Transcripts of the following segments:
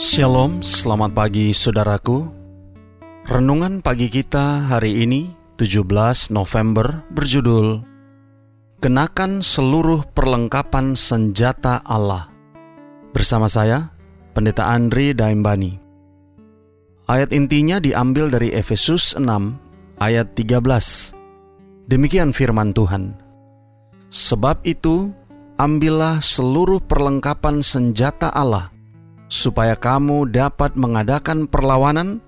Shalom, selamat pagi saudaraku. Renungan pagi kita hari ini 17 November berjudul Kenakan seluruh perlengkapan senjata Allah. Bersama saya, Pendeta Andri Daimbani. Ayat intinya diambil dari Efesus 6 ayat 13. Demikian firman Tuhan. Sebab itu, ambillah seluruh perlengkapan senjata Allah – supaya kamu dapat mengadakan perlawanan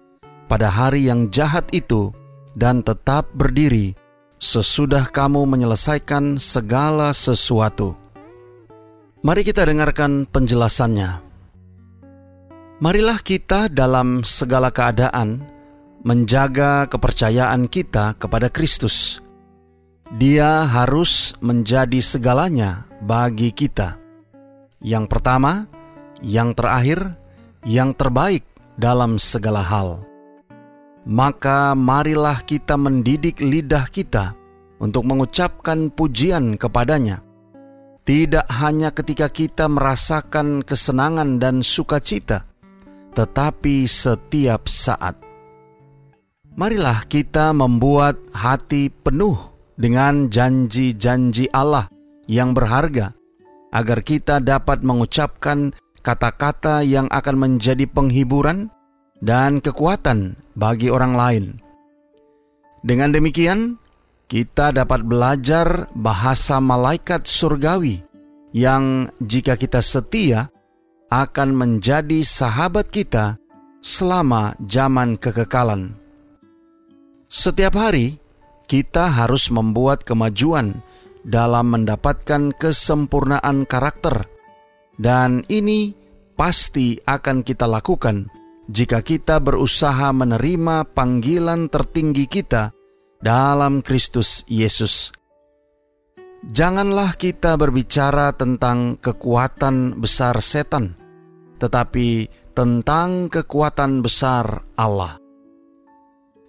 pada hari yang jahat itu dan tetap berdiri sesudah kamu menyelesaikan segala sesuatu. Mari kita dengarkan penjelasannya. Marilah kita dalam segala keadaan menjaga kepercayaan kita kepada Kristus. Dia harus menjadi segalanya bagi kita. Yang pertama, yang terakhir, yang terbaik dalam segala hal. Maka marilah kita mendidik lidah kita untuk mengucapkan pujian kepadanya, tidak hanya ketika kita merasakan kesenangan dan sukacita, tetapi setiap saat. Marilah kita membuat hati penuh dengan janji-janji Allah yang berharga, agar kita dapat mengucapkan kata-kata yang akan menjadi penghiburan dan kekuatan bagi orang lain. Dengan demikian, kita dapat belajar bahasa malaikat surgawi yang jika kita setia akan menjadi sahabat kita selama zaman kekekalan. Setiap hari, kita harus membuat kemajuan dalam mendapatkan kesempurnaan karakter dan ini pasti akan kita lakukan jika kita berusaha menerima panggilan tertinggi kita dalam Kristus Yesus. Janganlah kita berbicara tentang kekuatan besar setan, tetapi tentang kekuatan besar Allah.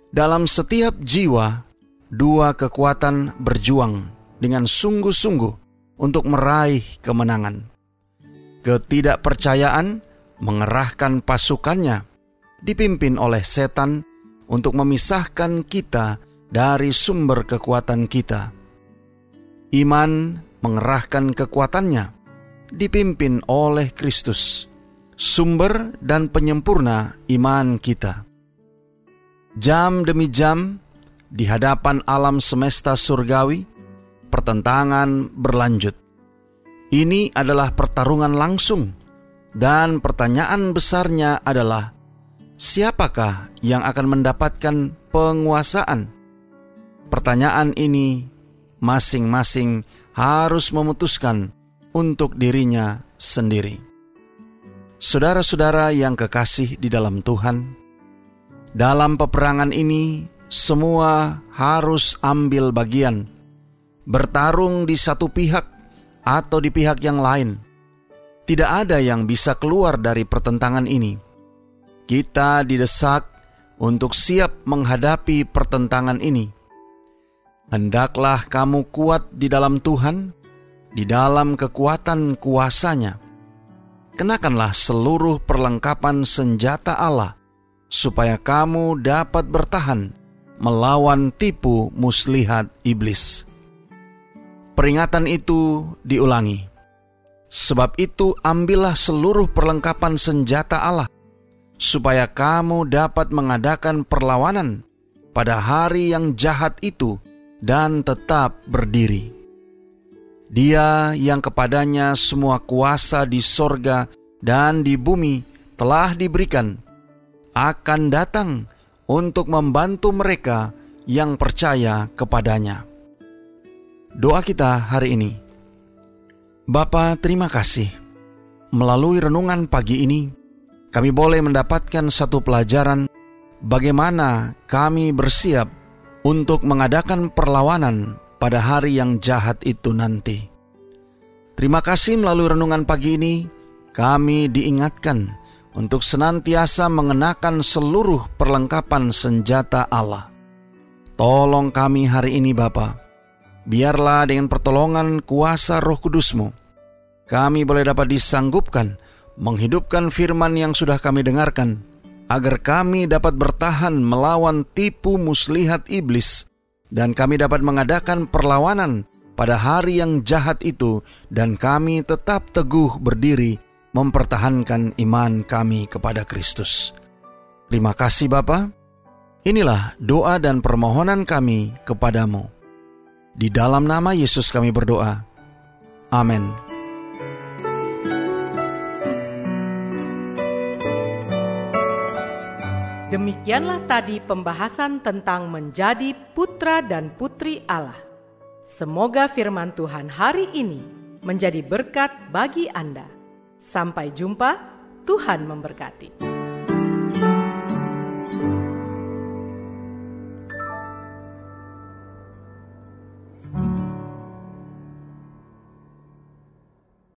Dalam setiap jiwa, dua kekuatan berjuang dengan sungguh-sungguh untuk meraih kemenangan. Ketidakpercayaan mengerahkan pasukannya, dipimpin oleh setan untuk memisahkan kita dari sumber kekuatan kita. Iman mengerahkan kekuatannya, dipimpin oleh Kristus, sumber dan penyempurna iman kita. Jam demi jam, di hadapan alam semesta surgawi, pertentangan berlanjut. Ini adalah pertarungan langsung, dan pertanyaan besarnya adalah: siapakah yang akan mendapatkan penguasaan? Pertanyaan ini masing-masing harus memutuskan untuk dirinya sendiri. Saudara-saudara yang kekasih di dalam Tuhan, dalam peperangan ini semua harus ambil bagian, bertarung di satu pihak atau di pihak yang lain. Tidak ada yang bisa keluar dari pertentangan ini. Kita didesak untuk siap menghadapi pertentangan ini. Hendaklah kamu kuat di dalam Tuhan, di dalam kekuatan kuasanya. Kenakanlah seluruh perlengkapan senjata Allah, supaya kamu dapat bertahan melawan tipu muslihat iblis. Peringatan itu diulangi. Sebab itu ambillah seluruh perlengkapan senjata Allah, supaya kamu dapat mengadakan perlawanan pada hari yang jahat itu dan tetap berdiri. Dia yang kepadanya semua kuasa di sorga dan di bumi telah diberikan, akan datang untuk membantu mereka yang percaya kepadanya. Doa kita hari ini. Bapa, terima kasih. melalui renungan pagi ini, kami boleh mendapatkan satu pelajaran bagaimana kami bersiap untuk mengadakan perlawanan pada hari yang jahat itu nanti. Terima kasih melalui renungan pagi ini, kami diingatkan untuk senantiasa mengenakan seluruh perlengkapan senjata Allah. Tolong kami hari ini Bapa, biarlah dengan pertolongan kuasa roh kudusmu, kami boleh dapat disanggupkan menghidupkan firman yang sudah kami dengarkan, agar kami dapat bertahan melawan tipu muslihat iblis, dan kami dapat mengadakan perlawanan pada hari yang jahat itu, dan kami tetap teguh berdiri mempertahankan iman kami kepada Kristus. Terima kasih Bapa. Inilah doa dan permohonan kami kepadamu. Di dalam nama Yesus kami berdoa. Amin. Demikianlah tadi pembahasan tentang menjadi putra dan putri Allah. Semoga firman Tuhan hari ini menjadi berkat bagi Anda. Sampai jumpa, Tuhan memberkati.